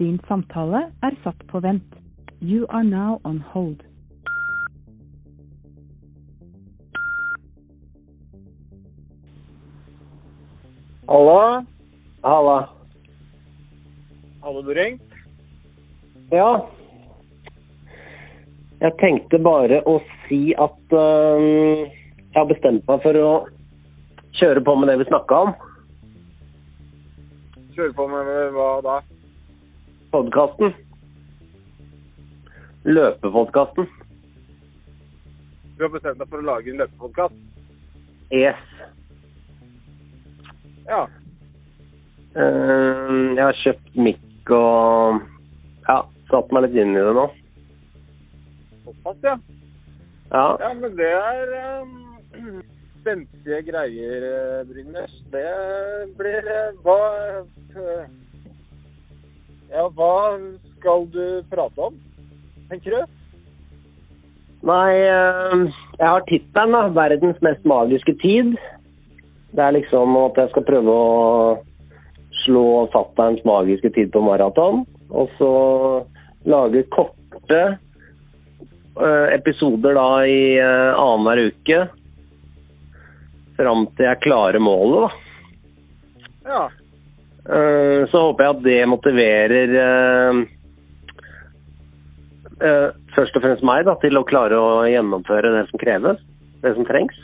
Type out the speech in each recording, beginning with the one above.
Din samtale er satt på vent. You are now on hold. Hallo? Halla. Hadde du ringt? Ja. Jeg tenkte bare å si at uh, jeg har bestemt meg for å kjøre på med det vi snakka om. Kjøre på med hva da? Podkasten. Løpepodkasten. Du har bestemt deg for å lage en løpepodkast? Yes. Ja. Uh, jeg har kjøpt mikk og ja, satt meg litt inn i det nå. Såpass, ja. Ja. Ja, men det er um, spenstige greier, Brynnes. Det blir uh, Hva eh, Ja, hva skal du prate om, tenker du? Nei, jeg har tittelen, da. 'Verdens mest magiske tid'. Det er liksom at jeg skal prøve å slå fatterns magiske tid på maraton. Og så lage korte eh, episoder da i uh, annenhver uke. Fram til jeg klarer målet, da. Ja. Eh, så håper jeg at det motiverer eh, eh, først og fremst meg da, til å klare å gjennomføre det som kreves. Det som trengs.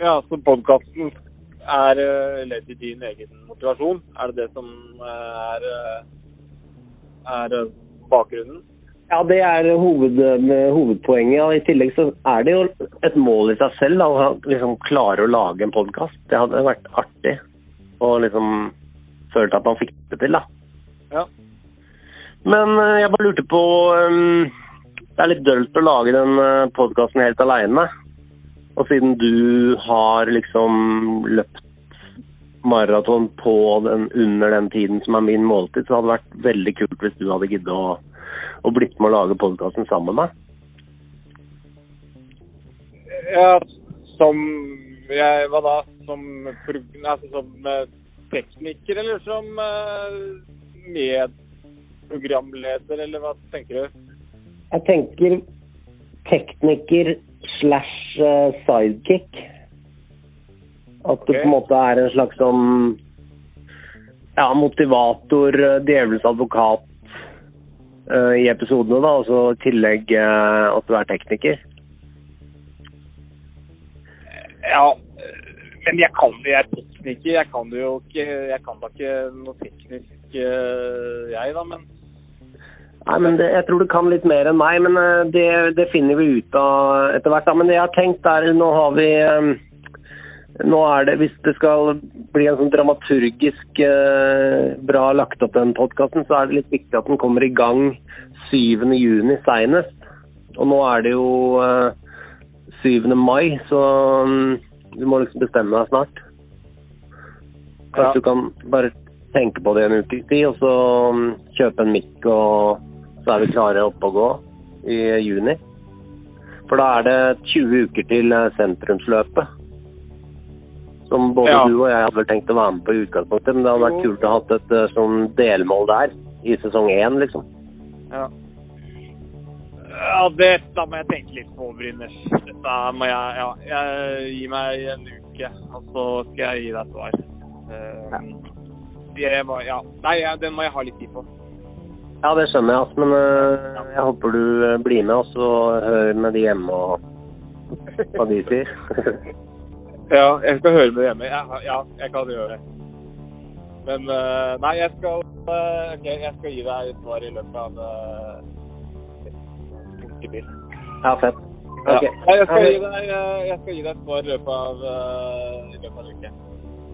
Ja, så podkasten er ledd i din egen motivasjon? Er det det som er, er bakgrunnen? Ja, det er hoved, hovedpoenget. og I tillegg så er det jo et mål i seg selv da, å liksom klare å lage en podkast. Det hadde vært artig å liksom følte at man fikk det til, da. Ja. Men eh, jeg bare lurte på um, Det er litt dølt å lage den uh, podkasten helt aleine. Og siden du har liksom løpt maraton på den under den tiden som er min måltid, så hadde det vært veldig kult hvis du hadde giddet å, å blitt med å lage podkasten sammen med meg. Ja, som jeg, Hva da? Som, altså, som eh, tekniker, eller som eh, medprogramleder, eller hva tenker du? Jeg tenker tekniker slash eh, sidekick. At det okay. på en måte er en slags sånn ja, motivator, djevelens advokat uh, i episodene, da. Og så i tillegg uh, at du er tekniker. Ja, men jeg kan det. Jeg er tekniker. Jeg kan det jo ikke Jeg kan da ikke noe teknisk, eh, jeg, da, men Nei, men det, Jeg tror du kan litt mer enn meg, men eh, det, det finner vi ut av etter hvert. da. Men det jeg har tenkt er Nå har vi eh, Nå er det, Hvis det skal bli en sånn dramaturgisk bra lagt opp den podkasten, så er det litt viktig at den kommer i gang 7. juni seinest. Og nå er det jo 7. mai, så mm, du må liksom bestemme deg snart. Kanskje Ja. du kan bare tenke på det en ukes tid, og så mm, kjøpe en mikk, og så er vi klare oppe å gå i juni. For da er det 20 uker til eh, sentrumsløpet. Som både Ja. du og jeg hadde vel tenkt å være med på i utgangspunktet, men det hadde vært kult å ha et eh, sånn delmål der i sesong én, liksom. Ja. Ja, da må jeg tenke litt på, Brynnes. Da må jeg Ja, jeg gi meg en uke, og så skal jeg gi deg et svar. Eh, det må, ja. Nei, ja, den må jeg ha litt tid på. Ja, det skjønner jeg, altså, men uh, jeg håper du eh, blir med oss og hører med de hjemme og hva de sier. Ja, jeg skal høre med de hjemme. Ja, ja, jeg kan gjøre det. Men uh, nei, jeg skal eh, ok, jeg skal gi deg et svar i løpet av uh, ja, fett. Ja. Jeg, skal gi deg, eh, jeg skal gi deg et svar i løpet av, i løpet av uke.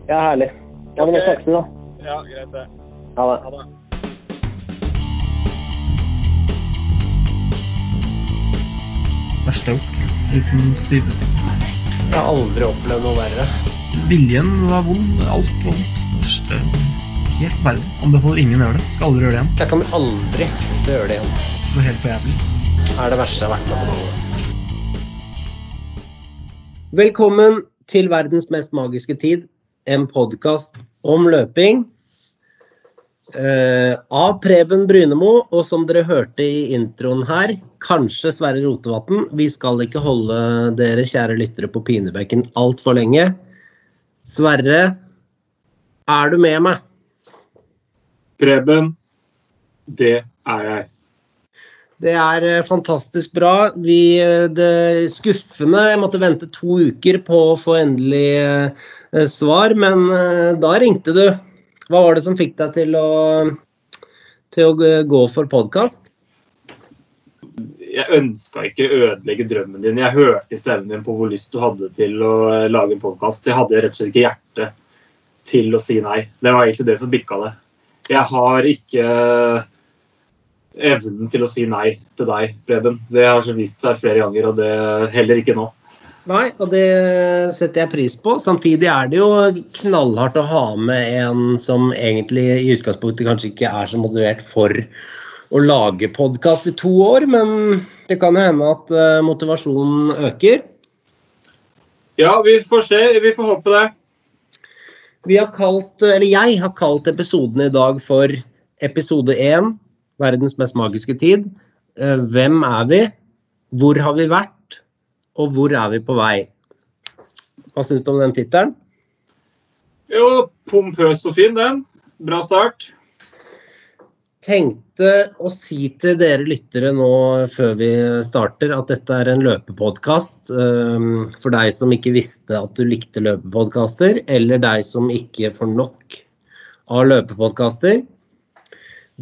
Ja, herlig. Ja, men da snakkes vi, da. Ja, greit det. Ha det. Ha det. verste jeg har gjort. Uten sidestykke. Jeg har aldri opplevd noe verre. Viljen var vond. Alt var vondt. Verste Helt forferdelig. Anbefaler ingen å gjøre det. Skal aldri gjøre det igjen. Jeg kommer aldri til å gjøre det igjen. Det var helt for jævlig. Er det verste jeg har vært med på. Velkommen til verdens mest magiske tid, en podkast om løping. Uh, av Preben Brynemo, og som dere hørte i introen her, kanskje Sverre Rotevatn. Vi skal ikke holde dere kjære lyttere på pinebenken altfor lenge. Sverre, er du med meg? Preben, det er jeg. Det er eh, fantastisk bra. Vi, eh, det skuffende. Jeg måtte vente to uker på å få endelig eh, svar, men da ringte du. Hva var det som fikk deg til å, til å gå for podkast? Jeg ønska ikke å ødelegge drømmen din. Jeg hørte i stemmen din på hvor lyst du hadde til å lage en podkast. Jeg hadde rett og slett ikke hjerte til å si nei. Det var egentlig det som bikka det. Jeg har ikke evnen til å si nei til deg, Preben. Det har så vist seg flere ganger, og det heller ikke nå. Nei, og det setter jeg pris på. Samtidig er det jo knallhardt å ha med en som egentlig i utgangspunktet kanskje ikke er så motivert for å lage podkast i to år, men det kan jo hende at eh, motivasjonen øker. Ja, vi får se. Vi får håpe det. Vi har kalt, eller jeg har kalt episoden i dag for episode én, verdens mest magiske tid. Eh, Hvem er vi? Hvor har vi vært? Og hvor er vi på vei? Hva syns du om den tittelen? Jo, pompøs og fin, den. Bra start. Tenkte å si til dere lyttere nå før vi starter at dette er en løpepodkast. Um, for deg som ikke visste at du likte løpepodkaster, eller deg som ikke får nok av løpepodkaster.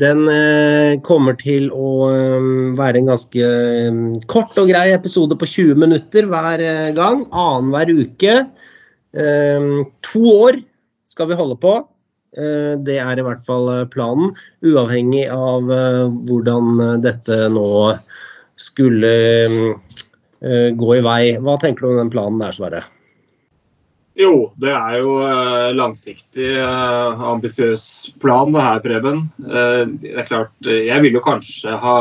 Den eh, kommer til å eh, være en ganske eh, kort og grei episode på 20 minutter hver gang. Annenhver uke. To år skal vi holde på. Det er i hvert fall planen, uavhengig av hvordan dette nå skulle gå i vei. Hva tenker du om den planen der, Sverre? Jo, det er jo eh, langsiktig, eh, ambisiøs plan det her, Preben. Eh, det er klart, jeg vil jo kanskje ha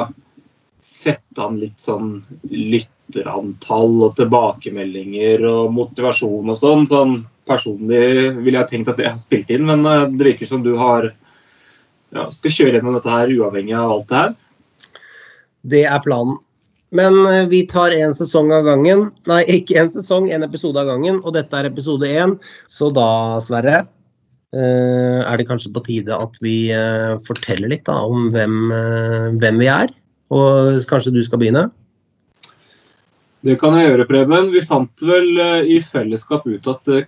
sett an litt sånn lytterantall og tilbakemeldinger og motivasjon og sånn. Sånn personlig ville jeg tenkt at det har spilt inn, men det virker som du har ja, skal kjøre gjennom dette her uavhengig av alt det her. Det er planen. Men eh, vi tar en sesong av gangen. Nei, ikke en sesong, en episode av gangen. Og dette er episode én. Så da, Sverre, eh, er det kanskje på tide at vi eh, forteller litt da, om hvem, hvem vi er. Og kanskje du skal begynne? Det kan jeg gjøre, Preben. Vi fant vel i fellesskap ut at det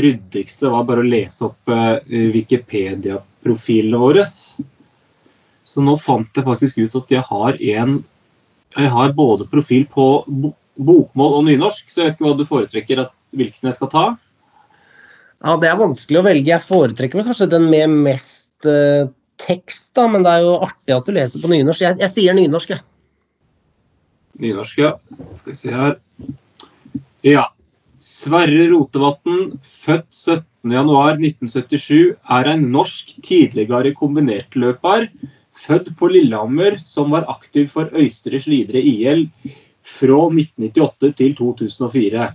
ryddigste var bare å lese opp Wikipedia-profilene våre. Så nå fant jeg faktisk ut at jeg har en Jeg har både profil på bokmål og nynorsk, så jeg vet ikke hva du foretrekker at, hvilken jeg skal ta. Ja, det er vanskelig å velge. Jeg foretrekker vel kanskje den med mest eh, tekst, da, men det er jo artig at du leser på nynorsk. Jeg, jeg sier nynorsk, jeg. Nynorsk, ja. Skal vi se her. Ja. Sverre Rotevatn, født 17.1.1977, er en norsk tidligere kombinertløper, født på Lillehammer, som var aktiv for Øystre Slidre IL fra 1998 til 2004.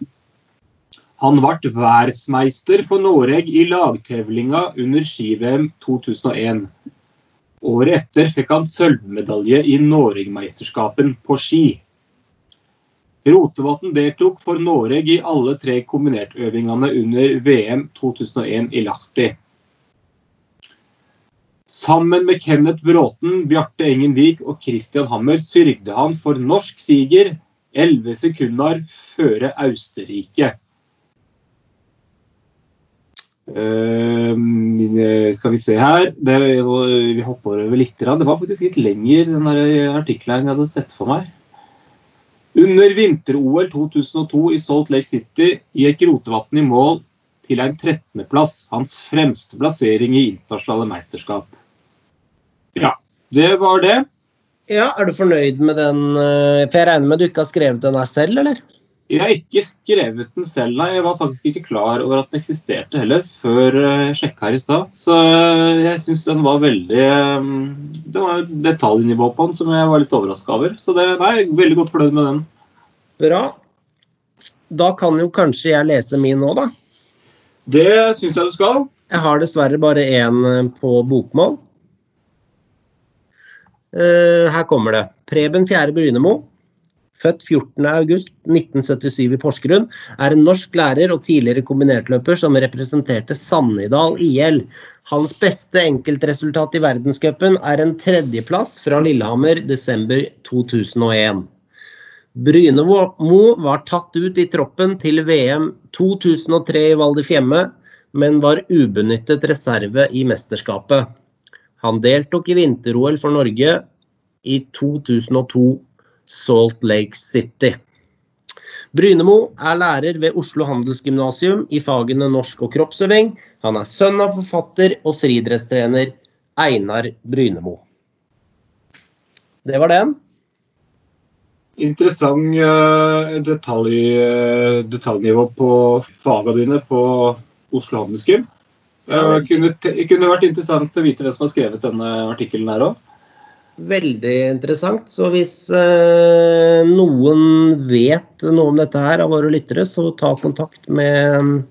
Han ble verdensmeister for Norge i lagtevlinga under ski-VM 2001. Året etter fikk han sølvmedalje i Norgemesterskapen på ski. Rotevatn deltok for Norge i alle tre kombinertøvingene under VM 2001 i Lahti. Sammen med Kenneth Bråten, Bjarte Engenvik og Christian Hammer sørgde han for norsk siger 11 sekunder føre Austerrike. Uh, skal vi se her det, Vi hopper over litt. Det var faktisk litt lenger, den artikkelen jeg hadde sett for meg. Under vinter-OL 2002 i Salt Lake City gikk Rotevatn i mål til en 13.-plass, hans fremste plassering i internasjonale mesterskap. Ja, det var det. Ja, Er du fornøyd med den? eh, For jeg regner med du ikke har skrevet den her selv, eller? Jeg har ikke skrevet den selv, nei. Jeg var faktisk ikke klar over at den eksisterte heller, før eh, jeg sjekka her i stad. Så eh, jeg syns den var veldig Det var detaljnivå på den som jeg var litt overraska over. Så det, nei, jeg er veldig godt fornøyd med den. Bra. Da kan jo kanskje jeg lese min nå, da. Det syns jeg du skal. Jeg har dessverre bare én eh, på bokmål. Eh, her kommer det. Preben Fjære Brynemo, født 14.8.1977 i Porsgrunn, er en norsk lærer og tidligere kombinertløper som representerte Sannidal IL. Hans beste enkeltresultat i verdenscupen er en tredjeplass fra Lillehammer desember 2001. Brynemo var tatt ut i troppen til VM 2003 i Val di Fiemme, men var ubenyttet reserve i mesterskapet. Han deltok i vinter-OL for Norge i 2002 Salt Lake City. Brynemo er lærer ved Oslo Handelsgymnasium i fagene norsk og kroppsøving. Han er sønn av forfatter og friidrettstrener Einar Brynemo. Det var den. Interessant eh, detalj, eh, detaljnivå på fagene dine på Oslo Handelsgym. Det kunne, kunne vært interessant å vite hvem som har skrevet denne artikkelen her òg. Veldig interessant. Så hvis eh, noen vet noe om dette her av våre lyttere, så ta kontakt med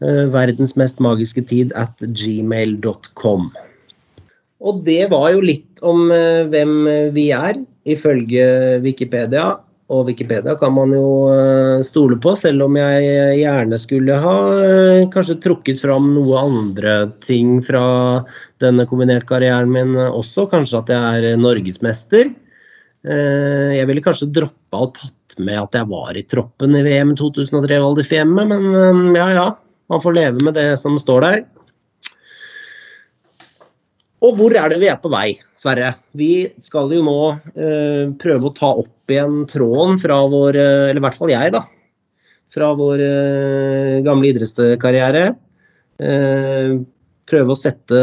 eh, verdens mest magiske tid at gmail.com. Og det var jo litt om eh, hvem vi er, ifølge Wikipedia. Og Wikipedia kan man jo eh, stole på, selv om jeg gjerne skulle ha eh, kanskje trukket fram noe andre ting fra denne kombinert-karrieren min også. Kanskje at jeg er norgesmester. Eh, Jeg ville kanskje droppa og tatt med at jeg var i troppen i VM 2003 Val di Fiemme, men eh, ja ja. Man får leve med det som står der. Og hvor er det vi er på vei, Sverre? Vi skal jo nå eh, prøve å ta opp igjen tråden fra vår eh, Eller i hvert fall jeg, da. Fra vår eh, gamle idrettskarriere. Eh, prøve å sette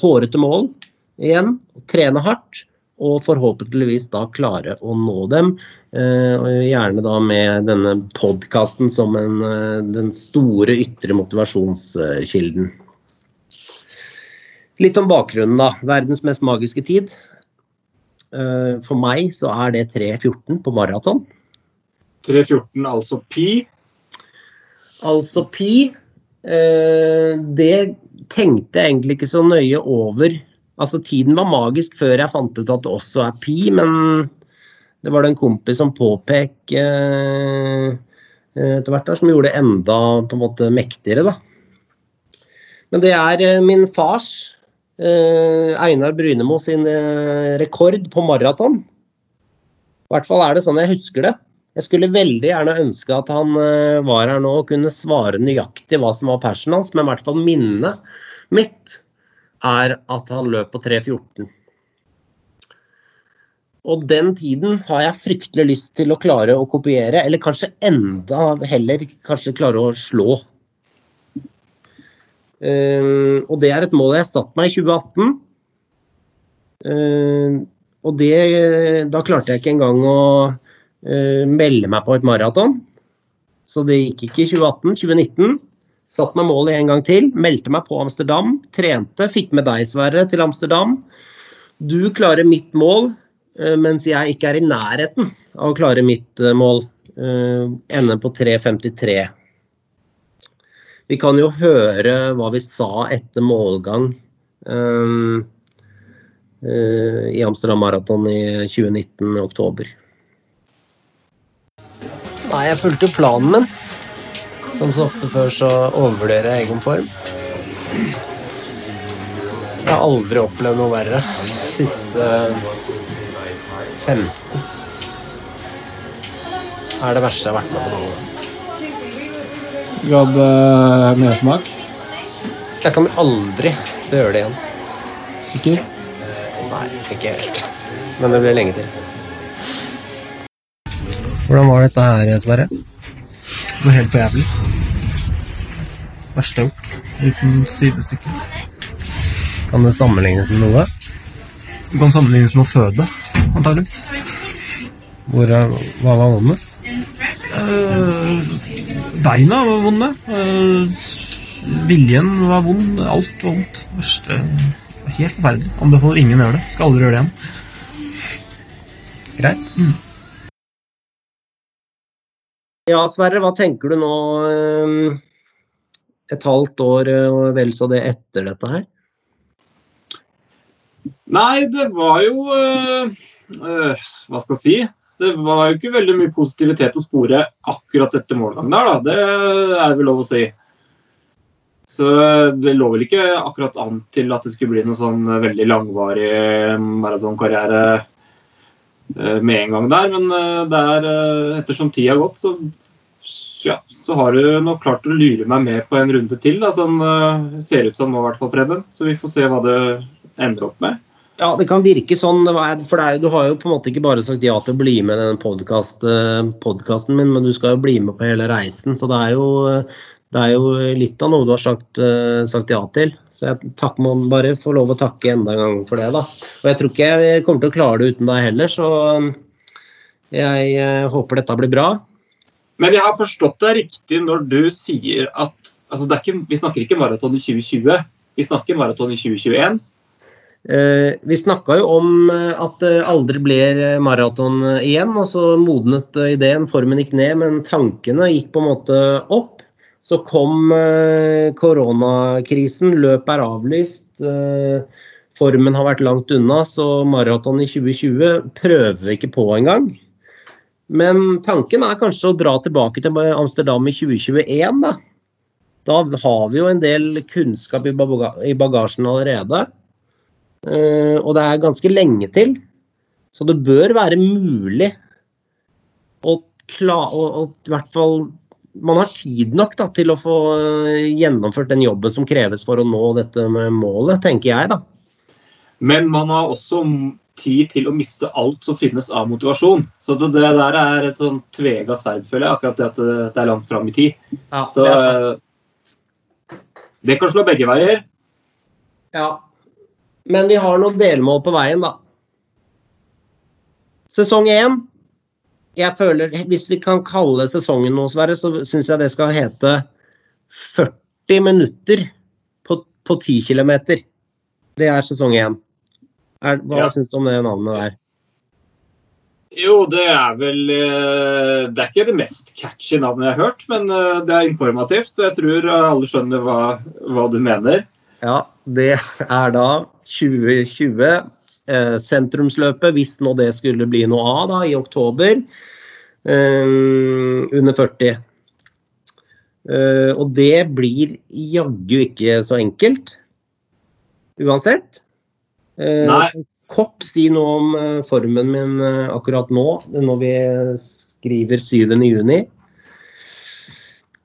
hårete mål igjen. Trene hardt. Og forhåpentligvis da klare å nå dem. Eh, gjerne da med denne podkasten som en, eh, den store ytre motivasjonskilden. Litt om bakgrunnen, da. Verdens mest magiske tid. Eh, For meg så er det 3.14 på maraton. 3.14, altså pi. Altså pi. eh, Det tenkte jeg egentlig ikke så nøye over. Altså Tiden var magisk før jeg fant ut at det også er pi, men det var det en kompis som påpek eh, etter hvert der, som gjorde det enda på en måte mektigere, da. Men det er min fars, Einar Brynemo, sin eh, rekord på maraton. I hvert fall er det sånn jeg husker det. Jeg skulle veldig gjerne ønske at han eh, var her nå og kunne svare nøyaktig hva som var persen hans, men i hvert fall minnet mitt er at han løp på 3.14. Og den tiden har jeg fryktelig lyst til å klare å kopiere, eller kanskje enda heller kanskje klare å slå. Eh, og det er et mål jeg satte meg i 2018. Uh, og det, da klarte jeg ikke engang å uh, melde meg på et maraton. Så det gikk ikke i 2018. 2019 satte meg målet en gang til. Meldte meg på Amsterdam. Trente. Fikk med deg, Sverre, til Amsterdam. Du klarer mitt mål, uh, mens jeg ikke er i nærheten av å klare mitt eh, mål. Uh, Ender på 3.53. Vi kan jo høre hva vi sa etter målgang um, uh, i Amsterdam Marathon i 2019 i oktober. Nei, jeg fulgte planen min. Som så ofte før så overvurderer jeg egen form. Jeg har aldri opplevd noe verre. Siste 15 er det verste jeg har vært med på noen gang. Du hadde eh, mersmak? Jeg kommer aldri til å gjøre det igjen. Sikker? Nei, ikke helt. Men det blir lenge til. Hvordan var dette her, Sverre? Det var helt for jævlig. Verste var gjort. Uten sidestykke. Kan det sammenlignes med noe? Det kan sammenlignes med å føde, antakeligvis. Hvor, hva var vondest? Eh, beina var vonde. Eh, viljen var vond. Alt var vondt. Verste Helt forferdelig. Anbefaler ingen å gjøre det. Skal aldri gjøre det igjen. Greit. Ja, Sverre, hva tenker du nå eh, et halvt år eh, og vel så det etter dette her? Nei, det var jo øh, Hva skal jeg si? Det var jo ikke veldig mye positivitet å spore akkurat etter målgangen der, da. Det er vel lov å si. Så det lå vel ikke akkurat an til at det skulle bli noen sånn veldig langvarig maratonkarriere øh, med en gang der. Men øh, det er, øh, ettersom tida har gått, så, ja, så har du nok klart å lure meg med på en runde til. Da, sånn ser ser ut som nå, i hvert fall, Preben. Så vi får se hva det ender opp med. Ja, det kan virke sånn. For er, du har jo på en måte ikke bare sagt ja til å bli med i denne podkasten min, men du skal jo bli med på hele reisen. Så det er jo, det er jo litt av noe du har sagt, eh, sagt ja til. Så jeg takk, må bare få lov å takke enda en gang for det, da. Og jeg tror ikke jeg kommer til å klare det uten deg heller, så eh, jeg eh, håper dette blir bra. Men jeg har forstått deg riktig når du sier at altså ikke, Vi snakker ikke maraton i 2020, vi snakker maraton i 2021. Eh, vi snakka jo om eh, at det aldri blir eh, maraton igjen, og så modnet ideen. Formen gikk ned, men tankene gikk på en måte opp. Så kom koronakrisen, løpet er avlyst. formen har vært langt unna, så maraton i 2020 prøver vi ikke på engang. Men tanken er kanskje å dra tilbake til Amsterdam i 2021, da. Da har vi jo en del kunnskap i bagasjen allerede. Eh, og det er ganske lenge til. Så det bør være mulig å klare å, å, i hvert fall Man har tid nok da, til å få eh, gjennomført den jobben som kreves for å nå dette med målet, tenker jeg, da. Men man har også tid til å miste alt som finnes av motivasjon. Så det, det der er et sånn tvega sverd, føler jeg. Akkurat det at det, det er langt fram i tid. Så det er sant. eh, det kan slå begge veier. Ja. Men vi har noen delmål på veien, da. Sesong én. Jeg føler, Hvis vi kan kalle sesongen noe, Sverre, så syns jeg det skal hete 40 minutter på, på 10 km. Det er sesong én. Er, hva Ja. syns du om det navnet der? Jo, det er vel eh, Det er ikke det mest catchy navnet jeg har hørt, men eh, det er informativt. Og jeg tror alle skjønner hva, hva du mener. Ja, det er da 2020. Eh, sentrumsløpet, hvis nå det skulle bli noe av da, i oktober. Eh, under 40. Eh, og det blir jaggu ikke så enkelt. Uansett. Eh, Nei. Kort si noe om eh, formen min eh, akkurat nå, når vi skriver 7. juni.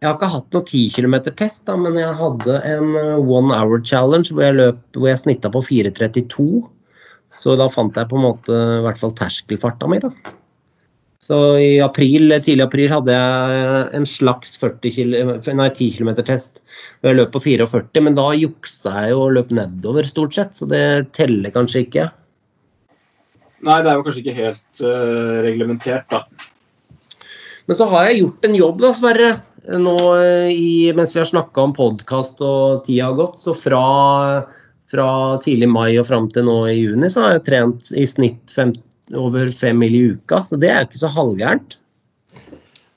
Jeg har ikke hatt noen 10 km-test, men jeg hadde en eh, one hour challenge hvor jeg, løp, hvor jeg snitta på 4.32. Så da fant jeg på en måte i hvert fall terskelfarta mi. da. Så i april, tidlig april hadde jeg en slags 40 km, nei, 10 km-test. hvor jeg løp på 44, men da juksa jeg jo og løp nedover stort sett, så det teller kanskje ikke. Nei, det er jo kanskje ikke helt uh, reglementert, da. Men så har jeg gjort en jobb, da, Sverre. Nå eh, i, mens vi har snakka om podkast og tida har gått. Så fra, fra tidlig mai og fram til nå i juni, så har jeg trent i snitt fem, over fem mil i uka. Så det er ikke så halvgærent.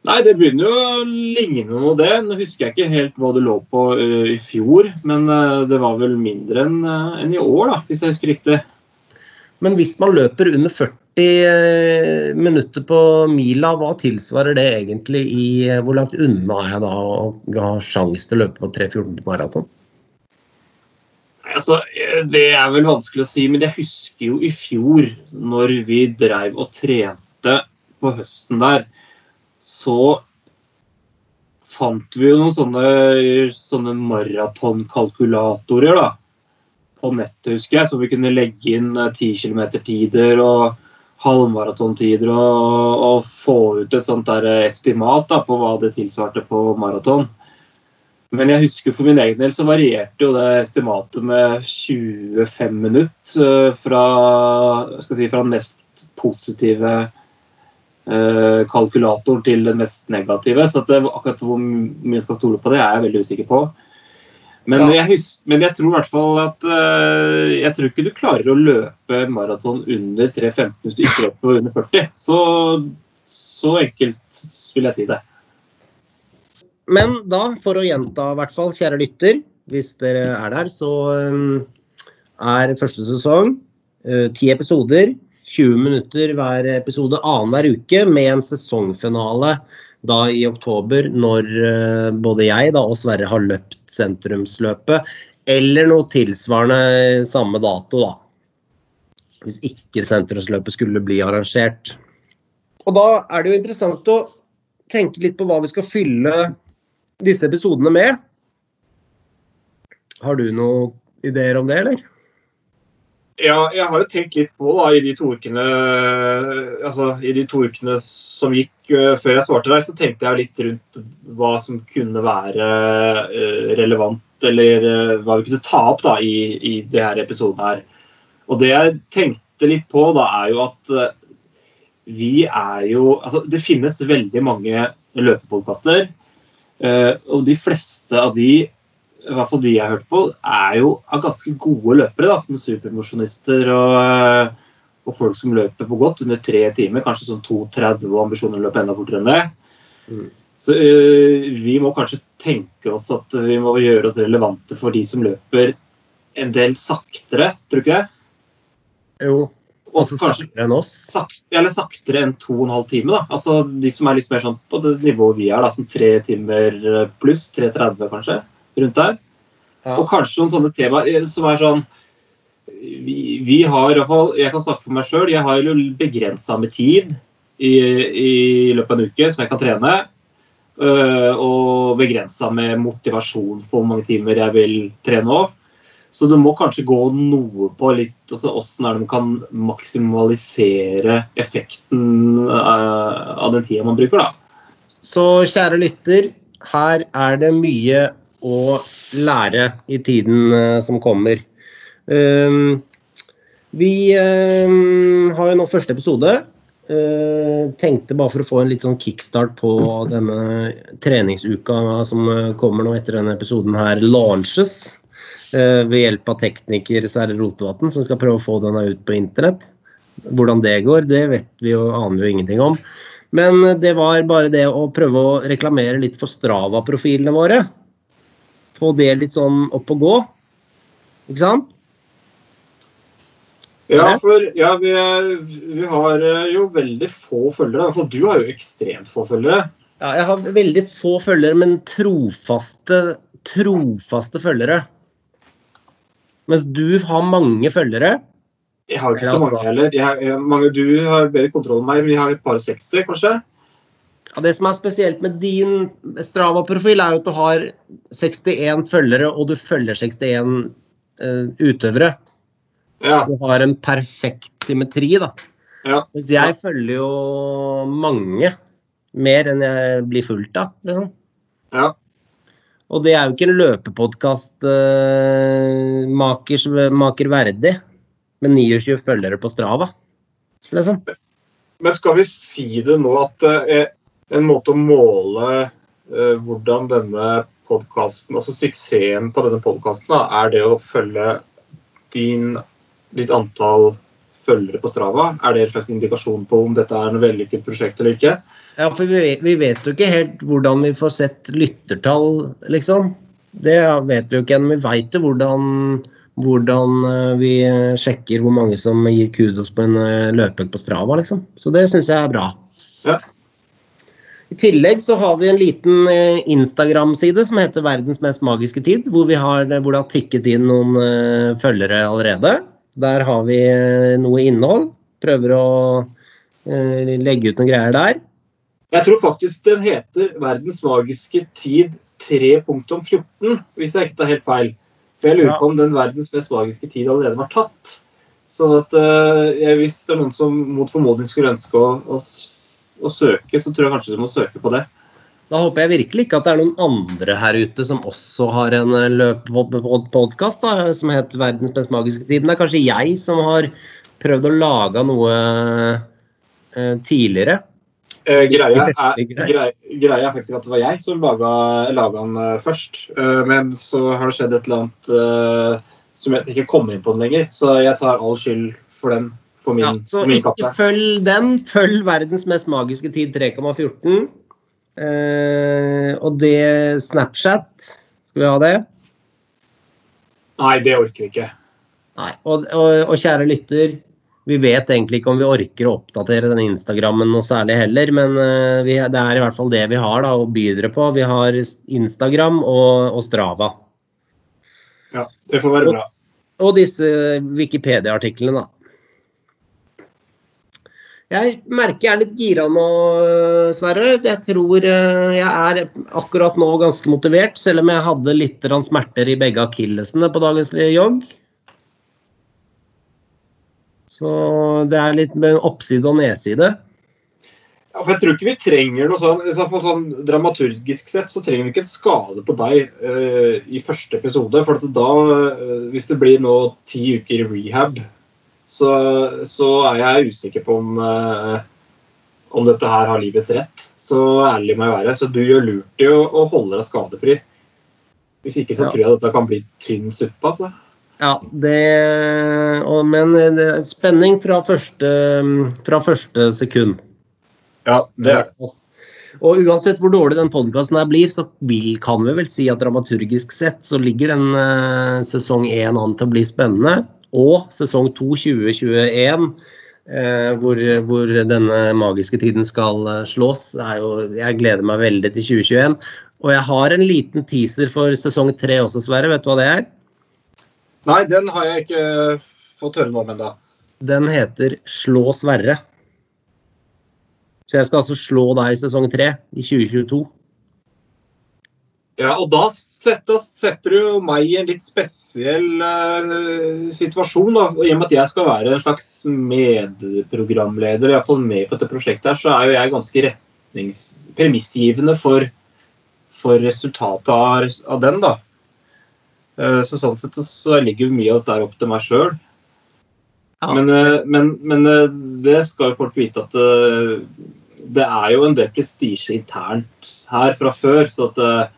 Nei, det begynner jo å ligne noe, det. Nå husker jeg ikke helt hva du lå på uh, i fjor, men uh, det var vel mindre enn uh, en i år, da, hvis jeg husker riktig. Men hvis man løper under 40 eh, minutter på mila, hva tilsvarer det egentlig i eh, Hvor langt unna er jeg da å ha sjanse til å løpe på 3.14 på maraton? Altså, eh, det er vel vanskelig å si, men jeg husker jo i fjor, når vi dreiv og trente på høsten der, så fant vi jo noen sånne, sånne maratonkalkulatorer da, på nettet, husker jeg, så vi kunne legge inn eh, 10 km-tider og halvmaratontider og, og få ut et sånt der estimat da, på hva det tilsvarte på maraton. Men jeg husker for min egen del så varierte jo det estimatet med 25 minutter eh, fra, si, fra den mest positive eh, kalkulatoren til den mest negative. Så akkurat hvor mye jeg skal stole på det, er jeg veldig usikker på. Men, Ja. jeg, men jeg tror i hvert fall at uh, Jeg tror ikke du klarer å løpe maraton under 3.15 hvis du ikke løper under 40. Så, så enkelt vil jeg si det. Men da, for å gjenta i hvert fall, kjære lytter, hvis dere er der, så um, er første sesong eh, ti episoder. 20 minutter hver episode annenhver uke, med en sesongfinale da i oktober, når eh, både jeg da, og Sverre har løpt sentrumsløpet. Eller noe tilsvarende samme dato, da. Hvis ikke sentrumsløpet skulle bli arrangert. Og da er det jo interessant å tenke litt på hva vi skal fylle disse episodene med. Har du noen ideer om det, eller? Ja, jeg har jo tenkt litt på da, i de to ukene altså, i de to ukene som gikk uh, før jeg svarte deg, så tenkte jeg litt rundt hva som kunne være uh, relevant, eller uh, hva vi kunne ta opp da, i, i det her episoden her. Og det jeg tenkte litt på, da, er jo at vi er jo Altså, det finnes veldig mange løpepodkaster, og de fleste av de i hvert fall de jeg har hørt på, er jo av ganske gode løpere. da, Som supermosjonister og, og, folk som løper på godt under tre timer. Kanskje sånn 2,30 og ambisjoner å løpe enda fortere enn det. Mm. Så uh, vi må kanskje tenke oss at vi må gjøre oss relevante for de som løper en del saktere, tror du ikke? Jo. Også saktere enn oss? Sakt, eller saktere enn to og en halv time. da. Altså De som er litt mer sånn på det nivået vi er, da, som tre timer pluss. 3.30 kanskje rundt der. Ja. Og kanskje noen sånne temaer som er sånn vi, vi har i hvert fall, Jeg kan snakke for meg sjøl. Jeg har jo begrensa med tid i, i, løpet av en uke som jeg kan trene. Øh, og begrensa med motivasjon for hvor mange timer jeg vil trene òg. Så du må kanskje gå noe på litt altså det man kan maksimalisere effekten uh, av den tida man bruker, da. Så kjære lytter, her er det mye å lære i tiden uh, som kommer. Uh, vi uh, har jo nå første episode. tenkte bare for å få en litt sånn kickstart på denne treningsuka som kommer nå etter denne episoden her launches. ved hjelp av tekniker Sverre Rotevatn, som skal prøve å få denne ut på internett. Hvordan det går, det vet vi jo, aner vi jo ingenting om. Men det var bare det å prøve å reklamere litt for Strava-profilene våre få det litt sånn opp og gå. Ikke sant? Ja, for ja, vi, vi, har eh, jo veldig få følgere. For du har jo ekstremt få følgere. Ja, jeg har veldig få følgere, men trofaste, trofaste følgere. Mens du har mange følgere. Jeg har ikke så mange heller. Jeg, jeg, mange, du har bedre kontroll enn meg, Vi har et par 60, kanskje. Ja, det som er spesielt med din Strava-profil, er jo at du har 61 følgere, og du følger 61 uh, eh, utøvere. Ja. Du har en perfekt symmetri, da. Ja. Mens jeg følger jo mange mer enn jeg blir fulgt av, liksom. Ja. Og det er jo ikke en løpepodkast uh, maker, uh, verdig med 29 følgere på Strava, liksom. Men skal vi si det nå at uh, en måte å måle uh, hvordan denne podkasten, altså suksessen på denne podkasten, er det å følge din, ditt antall følgere på Strava? Er det en slags indikasjon på om dette er noe vellykket prosjekt eller ikke? Ja, for vi vet, vi vet jo ikke helt hvordan vi får sett lyttertall, liksom. Det vet vi jo ikke ennå. Vi veit jo hvordan, hvordan eh, vi sjekker hvor mange som gir kudos på en løpet på Strava, liksom. Så det syns jeg er bra. Ja. I tillegg så har vi en liten eh, Instagram-side som heter 'Verdens mest magiske tid', hvor, vi har, eh, hvor det har tikket inn noen uh, følgere allerede. Der har vi noe innhold. Prøver å uh, legge ut noen greier der. Jeg tror faktisk den heter 'Verdens magiske tid 3.14', hvis jeg ikke tar helt feil. For jeg lurer på om den 'Verdens mest magiske tid' allerede var tatt. Sånn at uh, hvis det er noen som mot formodning skulle ønske å, å å søke, så tror jeg kanskje du må søke på det. Da håper jeg virkelig ikke at det er noen andre her ute som også har en eh, løpepodkast som heter 'Verdens mest magiske tid'. Men det er kanskje jeg som har prøvd å lage noe uh, tidligere. Eh, greia, er, greia, greia, er, faktisk at det var jeg som laga, laga den uh, først. men så har det skjedd et eller annet som jeg ikke kommer inn på den lenger. Så jeg tar all skyld for den på min, ja, så min ikke kappe. følg den. Følg verdens mest magiske tid 3,14. Eh, og det Snapchat Skal vi ha det? Nei, det orker vi ikke. Nei. Og, og, og kjære lytter, vi vet egentlig ikke om vi orker å oppdatere denne Instagrammen noe særlig heller, men eh, vi, det er i hvert fall det vi har da, å by dere på. Vi har Instagram og, og Strava. Ja, det får være bra. Og disse Wikipedia-artiklene, da. Jeg merker jeg er litt gira nå, Sverre. Jeg tror eh, jeg er akkurat nå ganske motivert, selv om jeg hadde litt smerter i begge akillesene på dagens jogg. Så det er litt med oppside og nedside. Ja, for jeg tror ikke vi trenger noe sånn, så for sånn Dramaturgisk sett så trenger vi ikke en skade på deg uh, i første episode. For da, uh, hvis det blir nå ti uker rehab, så, så er jeg usikker på om, eh, om dette her har livets rett. Så ærlig må jeg være. Så du gjør lurt i å, å holde deg skadefri. Hvis ikke så Ja. tror jeg dette kan bli tynn suppe. altså. Ja, det og, Men det er spenning fra første, fra første sekund. Ja, det er det. Og uansett hvor dårlig den podkasten her blir, så vil, kan vi vel si at dramaturgisk sett så ligger den eh, sesong én an til å bli spennende. Og sesong 2 2021, eh, hvor, hvor denne magiske tiden skal eh, slås, er jo Jeg gleder meg veldig til 2021. Og jeg har en liten teaser for sesong tre også, Sverre. Vet du hva det er? Nei, den har jeg ikke fått høre noe om ennå. Den heter Slå Sverre. Så jeg skal altså slå deg i sesong tre i 2022. Ja, og da setter, setter du jo meg i en litt spesiell uh, situasjon. Da. Og I og med at jeg skal være en slags medprogramleder, iallfall med på dette prosjektet, her, så er jo jeg ganske retnings, premissgivende for, for resultatet av, av den. da. Uh, så Sånn sett så ligger jo mye av dette her opp til meg sjøl. Ja. Men, uh, men, men det skal jo folk vite at det er jo en del prestisje internt her fra før. så at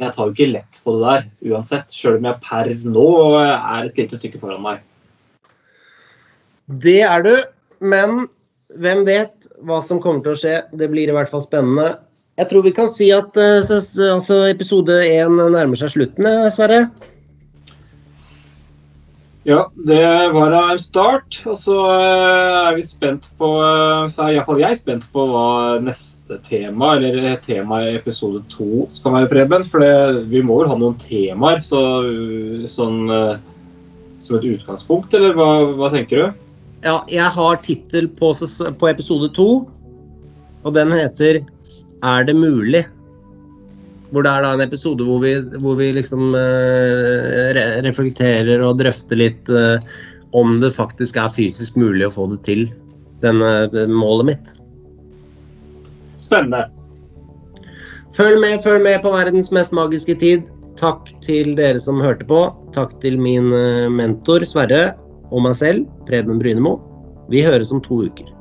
jeg tar jo ikke lett på det der uansett, sjøl om jeg per nå er et lite stykke foran meg. Det er du, men hvem vet hva som kommer til å skje. Det blir i hvert fall spennende. Jeg tror vi kan si at eh, så, altså, episode én nærmer seg slutten, eh, Sverre. Ja, det var da en start. Og så eh, er vi spent på eh, Så er iallfall jeg spent på hva neste tema, eller tema i episode to, skal være, Preben. For vi må vel ha noen temaer så, sånn eh, som et utgangspunkt, eller hva, hva tenker du? Ja, jeg har tittel på, på episode to, og den heter 'Er det mulig?' Hvor det er da en episode hvor vi, hvor vi liksom uh, re reflekterer og drøfter litt uh, om det faktisk er fysisk mulig å få det til, denne målet mitt. Spennende. Følg med, følg med på verdens mest magiske tid. Takk til dere som hørte på. Takk til min eh, mentor Sverre og meg selv, Preben Brynemo. Vi høres om to uker.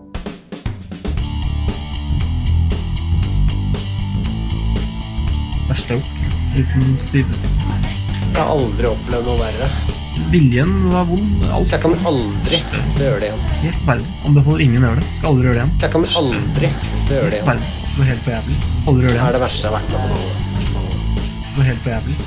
Uten sidestikk. Jeg har aldri opplevd noe verre. Viljen var vond. Alt Jeg kan aldri gjøre det igjen. Helt forferdelig. Anbefaler ingen å gjøre det. Skal aldri gjøre det igjen. Jeg kan aldri gjøre det igjen. Det var helt for jævlig. Aldri gjøre det Det er det verste jeg har vært med på. Det var helt for jævlig.